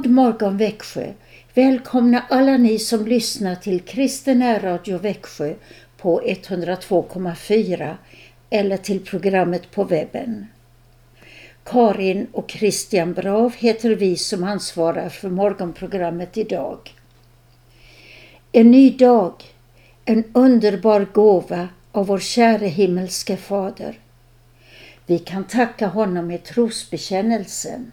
God morgon Växjö! Välkomna alla ni som lyssnar till Kristen Radio Växjö på 102,4 eller till programmet på webben. Karin och Christian Brav heter vi som ansvarar för morgonprogrammet idag. En ny dag, en underbar gåva av vår käre himmelske Fader. Vi kan tacka honom med trosbekännelsen.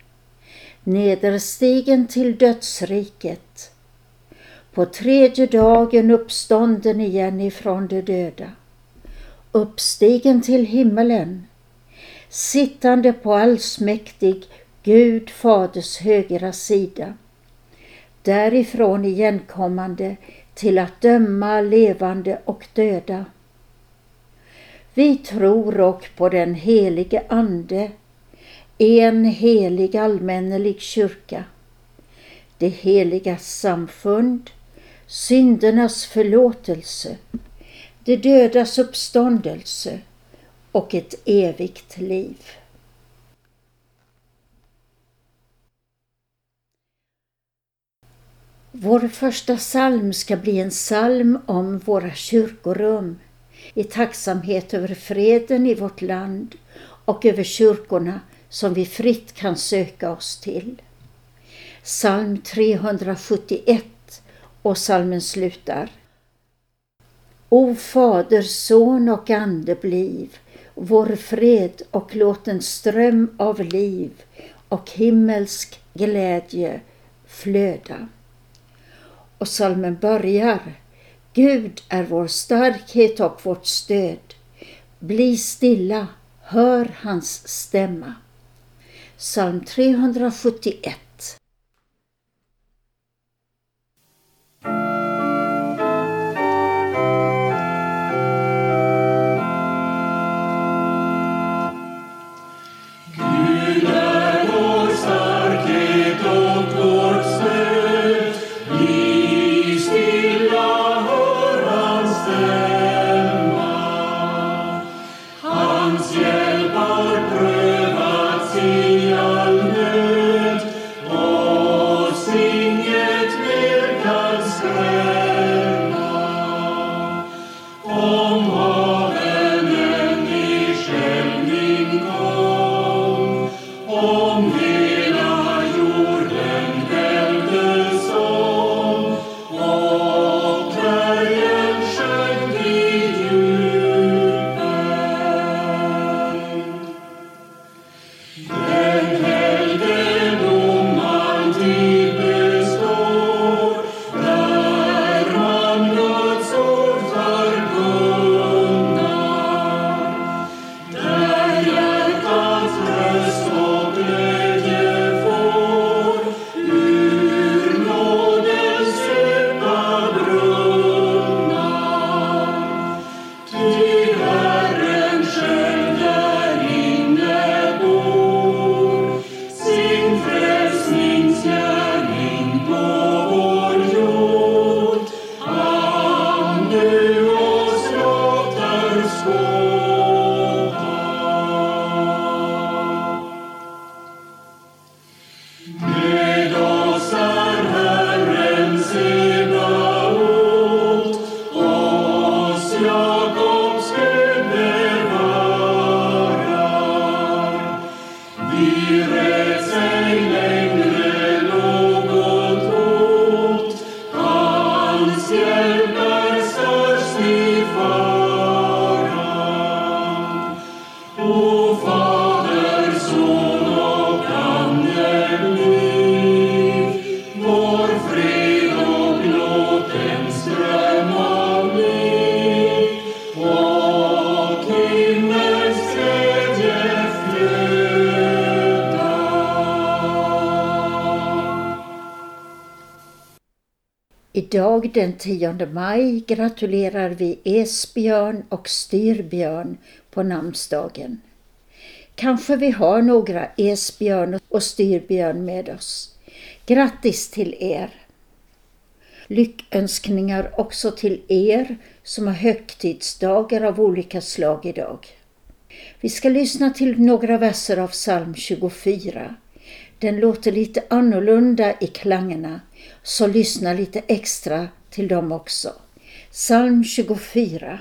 nederstigen till dödsriket, på tredje dagen uppstånden igen ifrån de döda, uppstigen till himmelen, sittande på allsmäktig Gud Faders högra sida, därifrån igenkommande till att döma levande och döda. Vi tror och på den helige Ande, en helig allmännelig kyrka, det heliga samfund, syndernas förlåtelse, det dödas uppståndelse. Och ett evigt liv. Vår första psalm ska bli en psalm om våra kyrkorum. I tacksamhet över freden i vårt land och över kyrkorna som vi fritt kan söka oss till. Psalm 371 och psalmen slutar. O Fader, Son och Ande bliv vår fred och låt en ström av liv och himmelsk glädje flöda. Och salmen börjar Gud är vår starkhet och vårt stöd. Bli stilla, hör hans stämma. Psalm 371 Omni. Den 10 maj gratulerar vi Esbjörn och Styrbjörn på namnsdagen. Kanske vi har några Esbjörn och Styrbjörn med oss. Grattis till er! Lyckönskningar också till er som har högtidsdagar av olika slag idag. Vi ska lyssna till några verser av psalm 24. Den låter lite annorlunda i klangerna, så lyssna lite extra till dem också. Psalm 24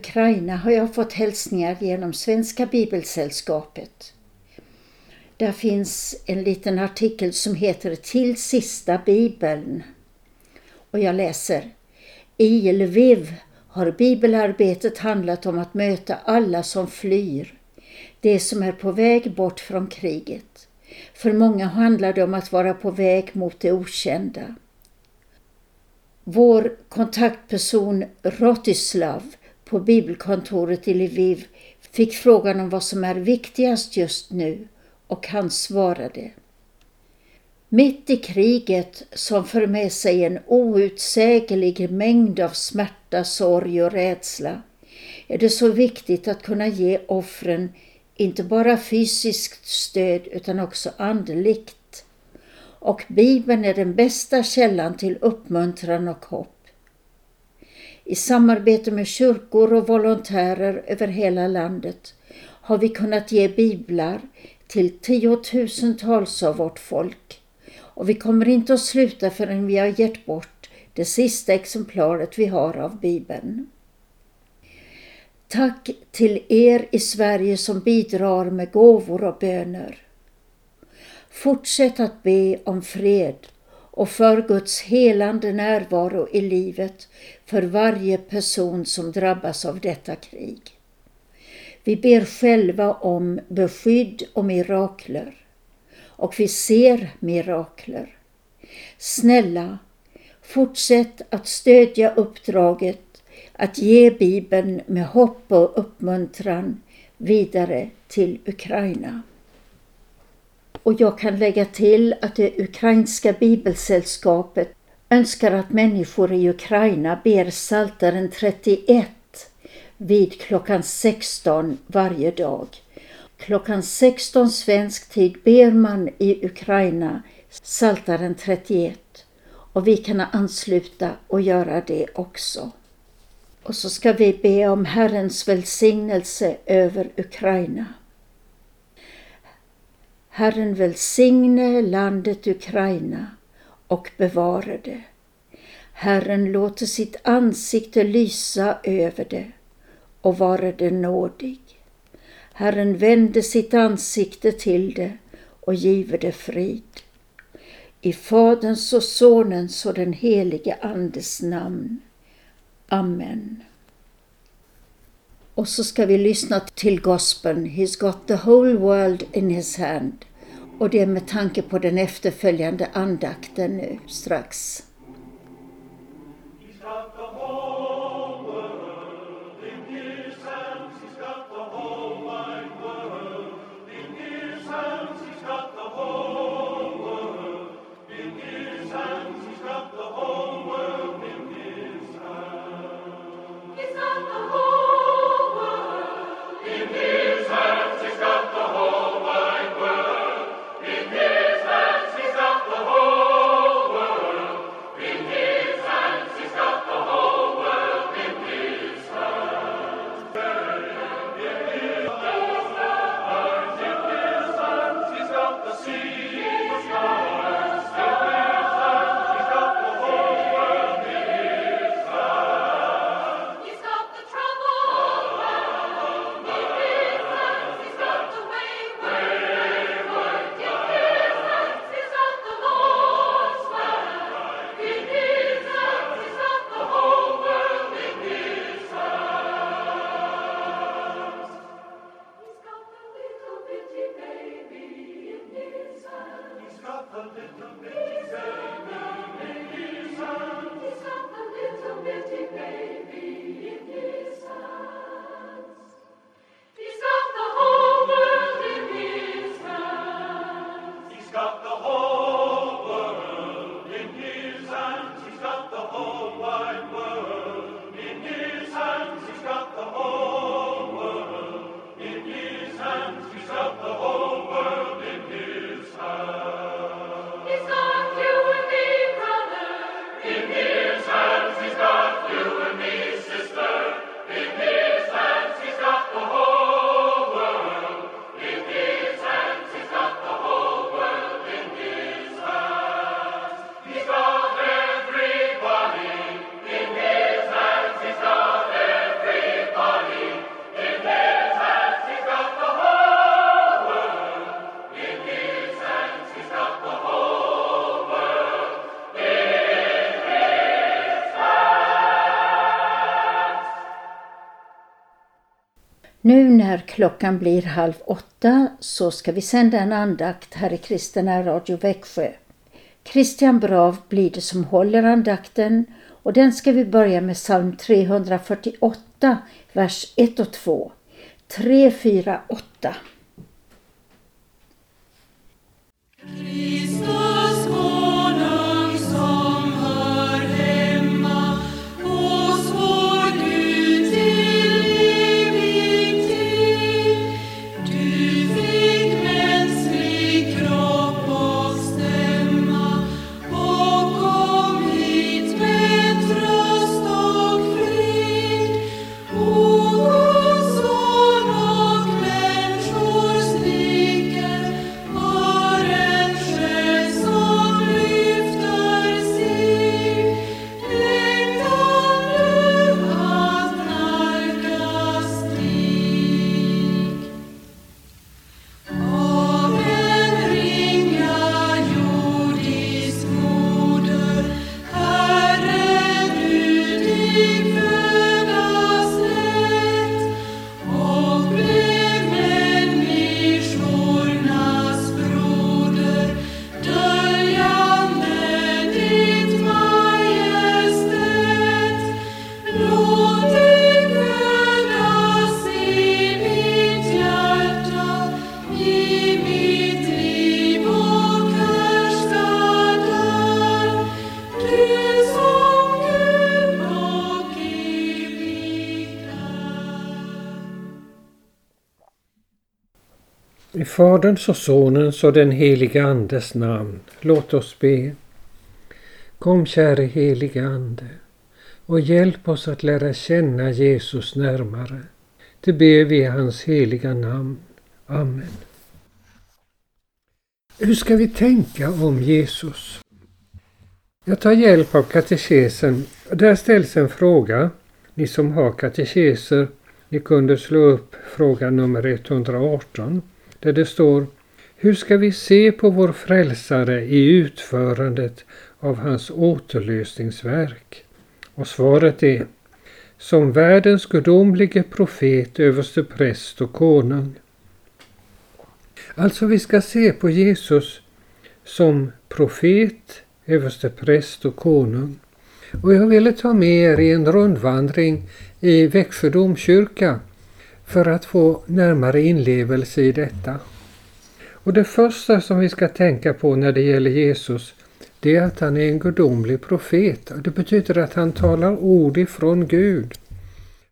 Ukraina har jag fått hälsningar genom Svenska Bibelsällskapet. Där finns en liten artikel som heter Till sista bibeln. Och jag läser. I Lviv har bibelarbetet handlat om att möta alla som flyr, det som är på väg bort från kriget. För många handlar det om att vara på väg mot det okända. Vår kontaktperson Rotislav på bibelkontoret i Lviv fick frågan om vad som är viktigast just nu och han svarade. Mitt i kriget som för med sig en outsäglig mängd av smärta, sorg och rädsla är det så viktigt att kunna ge offren inte bara fysiskt stöd utan också andligt och Bibeln är den bästa källan till uppmuntran och hopp. I samarbete med kyrkor och volontärer över hela landet har vi kunnat ge biblar till tiotusentals av vårt folk. Och vi kommer inte att sluta förrän vi har gett bort det sista exemplaret vi har av Bibeln. Tack till er i Sverige som bidrar med gåvor och böner. Fortsätt att be om fred och för Guds helande närvaro i livet för varje person som drabbas av detta krig. Vi ber själva om beskydd och mirakler. Och vi ser mirakler. Snälla, fortsätt att stödja uppdraget att ge Bibeln med hopp och uppmuntran vidare till Ukraina. Och jag kan lägga till att det ukrainska bibelsällskapet önskar att människor i Ukraina ber Psaltaren 31 vid klockan 16 varje dag. Klockan 16 svensk tid ber man i Ukraina Psaltaren 31 och vi kan ansluta och göra det också. Och så ska vi be om Herrens välsignelse över Ukraina. Herren välsigne landet Ukraina och bevara det. Herren låter sitt ansikte lysa över det och vara det nådig. Herren vände sitt ansikte till det och give det frid. I Faderns och Sonens och den helige Andes namn. Amen. Och så ska vi lyssna till gospeln He's got the whole world in his hand. Och det är med tanke på den efterföljande andakten nu strax. Klockan blir halv åtta så ska vi sända en andakt här i Kristina Radio Växjö. Christian Brav blir det som håller andakten och den ska vi börja med psalm 348, vers 1 och 2. 3, Faderns och Sonens och den helige Andes namn. Låt oss be. Kom käre helige Ande och hjälp oss att lära känna Jesus närmare. Det ber vi i hans heliga namn. Amen. Hur ska vi tänka om Jesus? Jag tar hjälp av katekesen. Där ställs en fråga. Ni som har katekeser, ni kunde slå upp fråga nummer 118 där det står Hur ska vi se på vår frälsare i utförandet av hans återlösningsverk? Och svaret är Som världens gudomlige profet, överste präst och konung. Alltså vi ska se på Jesus som profet, överste präst och konung. Och jag ville ta med er i en rundvandring i Växjö domkyrka för att få närmare inlevelse i detta. Och det första som vi ska tänka på när det gäller Jesus det är att han är en gudomlig profet. Det betyder att han talar ord ifrån Gud.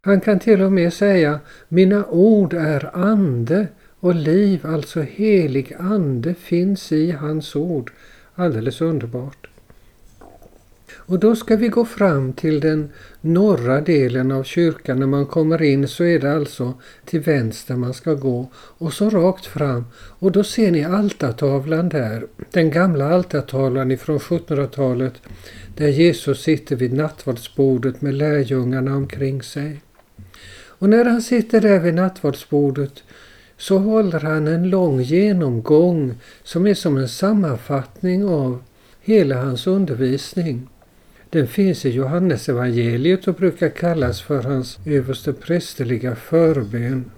Han kan till och med säga Mina ord är ande och liv, alltså helig ande, finns i hans ord. Alldeles underbart. Och då ska vi gå fram till den norra delen av kyrkan. När man kommer in så är det alltså till vänster man ska gå och så rakt fram. Och då ser ni altartavlan där. Den gamla altartavlan ifrån 1700-talet där Jesus sitter vid nattvardsbordet med lärjungarna omkring sig. Och när han sitter där vid nattvardsbordet så håller han en lång genomgång som är som en sammanfattning av hela hans undervisning. Den finns i Johannesevangeliet och brukar kallas för hans överste prästerliga förbön.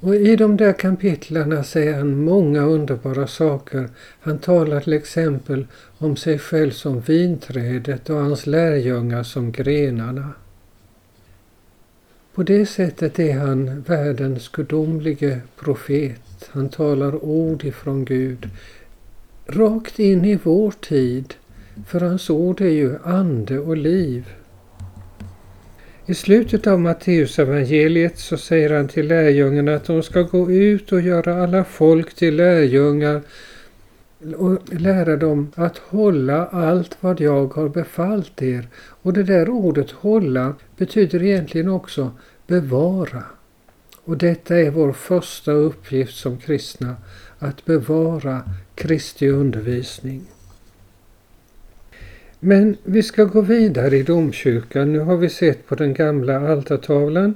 Och I de där kapitlarna säger han många underbara saker. Han talar till exempel om sig själv som vinträdet och hans lärjungar som grenarna. På det sättet är han världens gudomlige profet. Han talar ord ifrån Gud rakt in i vår tid för hans ord är ju ande och liv. I slutet av Matteusevangeliet så säger han till lärjungarna att de ska gå ut och göra alla folk till lärjungar och lära dem att hålla allt vad jag har befallt er. Och det där ordet hålla betyder egentligen också bevara. Och detta är vår första uppgift som kristna, att bevara Kristi undervisning. Men vi ska gå vidare i domkyrkan. Nu har vi sett på den gamla altartavlan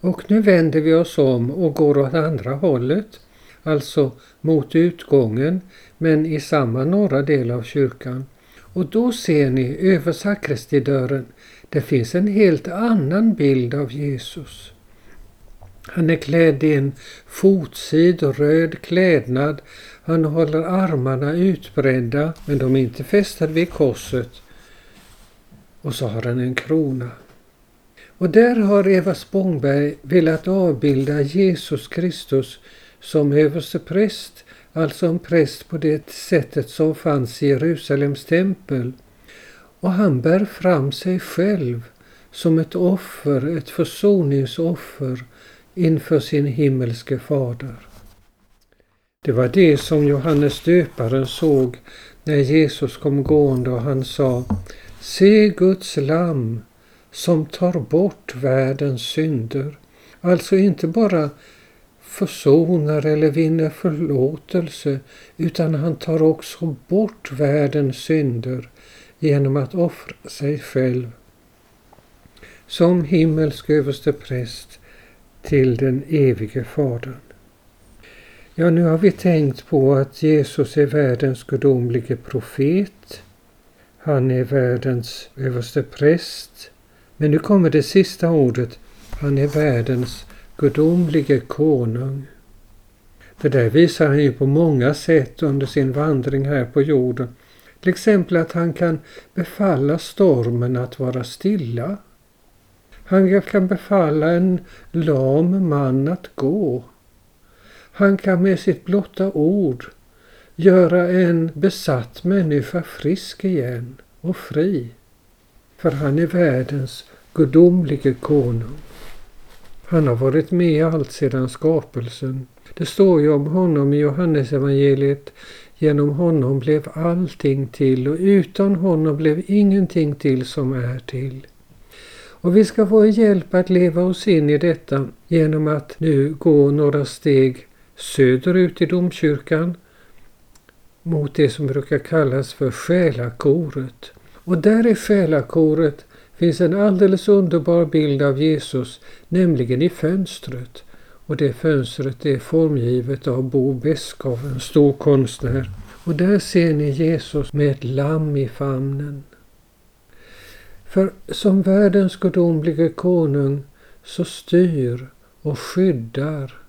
och nu vänder vi oss om och går åt andra hållet, alltså mot utgången, men i samma norra del av kyrkan. Och då ser ni över sakristidörren, det finns en helt annan bild av Jesus. Han är klädd i en fotsid röd klädnad. Han håller armarna utbredda, men de är inte fästade vid korset. Och så har han en krona. Och där har Eva Spångberg velat avbilda Jesus Kristus som överstepräst, alltså en präst på det sättet som fanns i Jerusalems tempel. Och han bär fram sig själv som ett offer, ett försoningsoffer inför sin himmelske fader. Det var det som Johannes döparen såg när Jesus kom gående och han sa Se Guds lam som tar bort världens synder. Alltså inte bara försonar eller vinner förlåtelse utan han tar också bort världens synder genom att offra sig själv som himmelsk överste präst till den evige Fadern. Ja, nu har vi tänkt på att Jesus är världens gudomlige profet. Han är världens överste präst. Men nu kommer det sista ordet. Han är världens gudomlige konung. Det där visar han ju på många sätt under sin vandring här på jorden. Till exempel att han kan befalla stormen att vara stilla. Han kan befalla en lam man att gå. Han kan med sitt blotta ord göra en besatt människa frisk igen och fri. För han är världens gudomlige konung. Han har varit med allt sedan skapelsen Det står ju om honom i Johannesevangeliet. Genom honom blev allting till och utan honom blev ingenting till som är till. Och vi ska få hjälp att leva oss in i detta genom att nu gå några steg söderut i domkyrkan mot det som brukar kallas för själakoret. Och där i själakoret finns en alldeles underbar bild av Jesus, nämligen i fönstret. Och det fönstret är formgivet av Bo Beskow, en stor konstnär. Och där ser ni Jesus med ett lamm i famnen. För som världens gudomlige konung så styr och skyddar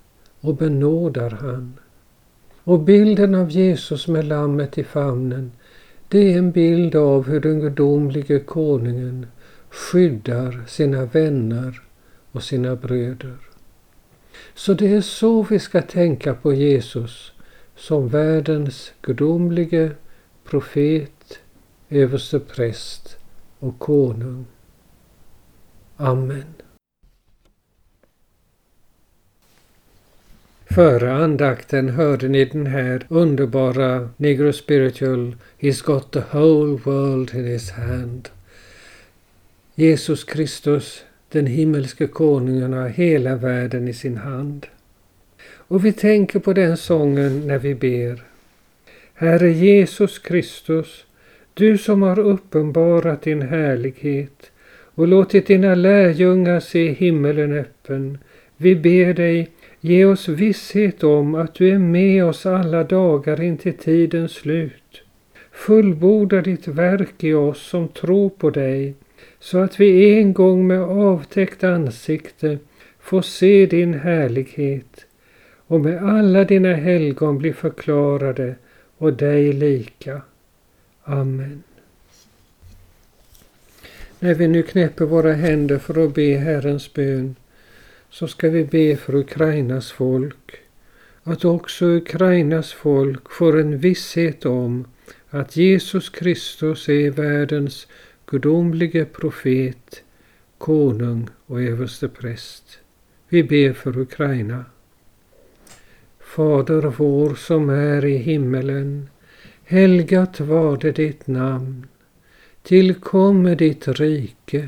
och benådar han. Och bilden av Jesus med lammet i famnen, det är en bild av hur den gudomlige konungen skyddar sina vänner och sina bröder. Så det är så vi ska tänka på Jesus som världens gudomlige profet, överste präst och konung. Amen. Före andakten hörde ni den här underbara Negro Spiritual He's got the whole world in his hand. Jesus Kristus, den himmelske konungen, har hela världen i sin hand. Och vi tänker på den sången när vi ber. Herre Jesus Kristus, du som har uppenbarat din härlighet och låtit dina lärjungar se himmelen öppen. Vi ber dig, ge oss visshet om att du är med oss alla dagar intill tidens slut. Fullborda ditt verk i oss som tror på dig, så att vi en gång med avtäckt ansikte får se din härlighet och med alla dina helgon bli förklarade och dig lika. Amen. När vi nu knäpper våra händer för att be Herrens bön så ska vi be för Ukrainas folk. Att också Ukrainas folk får en visshet om att Jesus Kristus är världens gudomlige profet, konung och överstepräst. Vi ber för Ukraina. Fader vår som är i himmelen. Helgat varde ditt namn. Tillkomme ditt rike.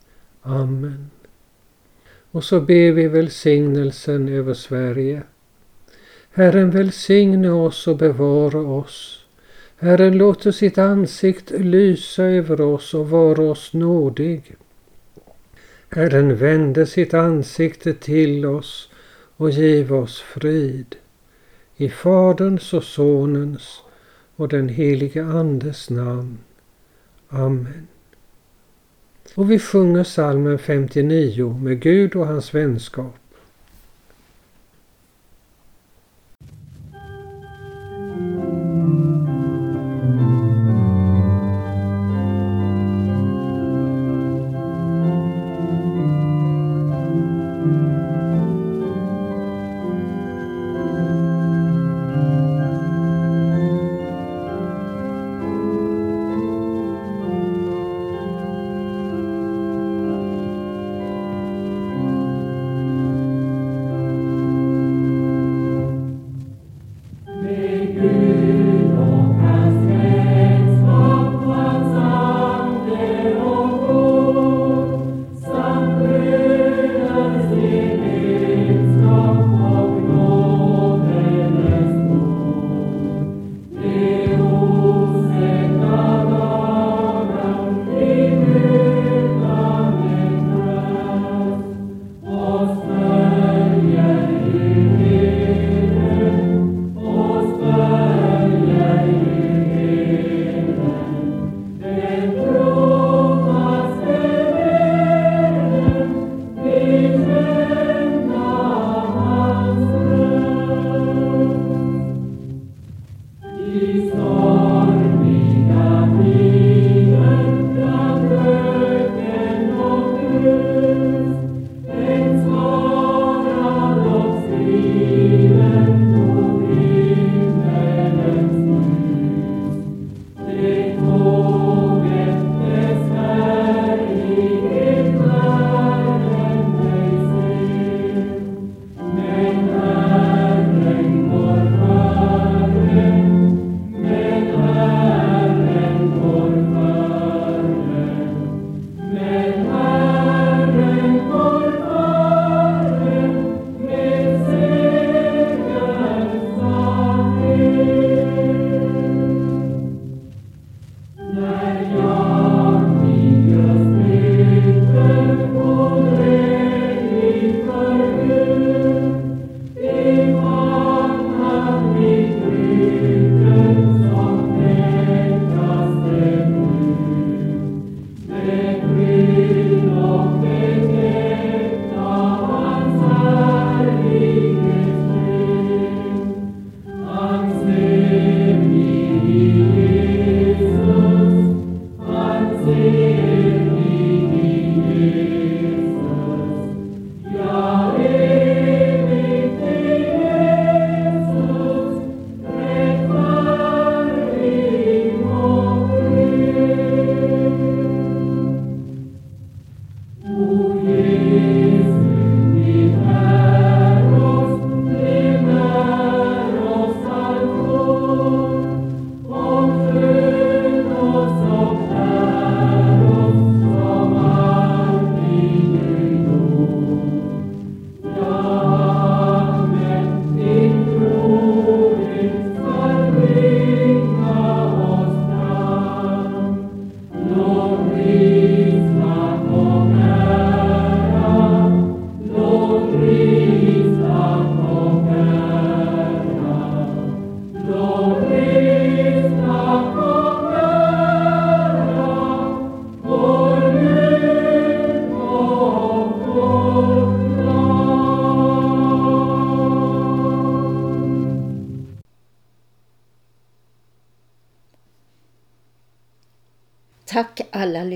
Amen. Och så ber vi välsignelsen över Sverige. Herren välsigne oss och bevara oss. Herren låter sitt ansikte lysa över oss och vara oss nådig. Herren vände sitt ansikte till oss och giv oss frid. I Faderns och Sonens och den helige Andes namn. Amen. Och vi sjunger salmen 59 med Gud och hans vänskap.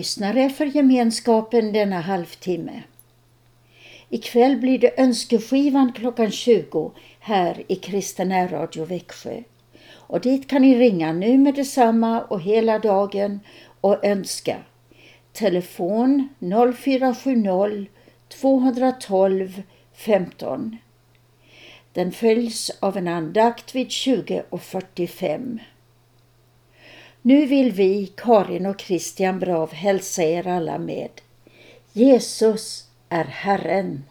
Lyssnare för gemenskapen denna halvtimme. Ikväll blir det önskeskivan klockan 20 här i Kristen Radio Växjö. Och dit kan ni ringa nu med detsamma och hela dagen och önska. Telefon 0470 212 15. Den följs av en andakt vid 20.45. Nu vill vi, Karin och Christian Brav, hälsa er alla med Jesus är Herren.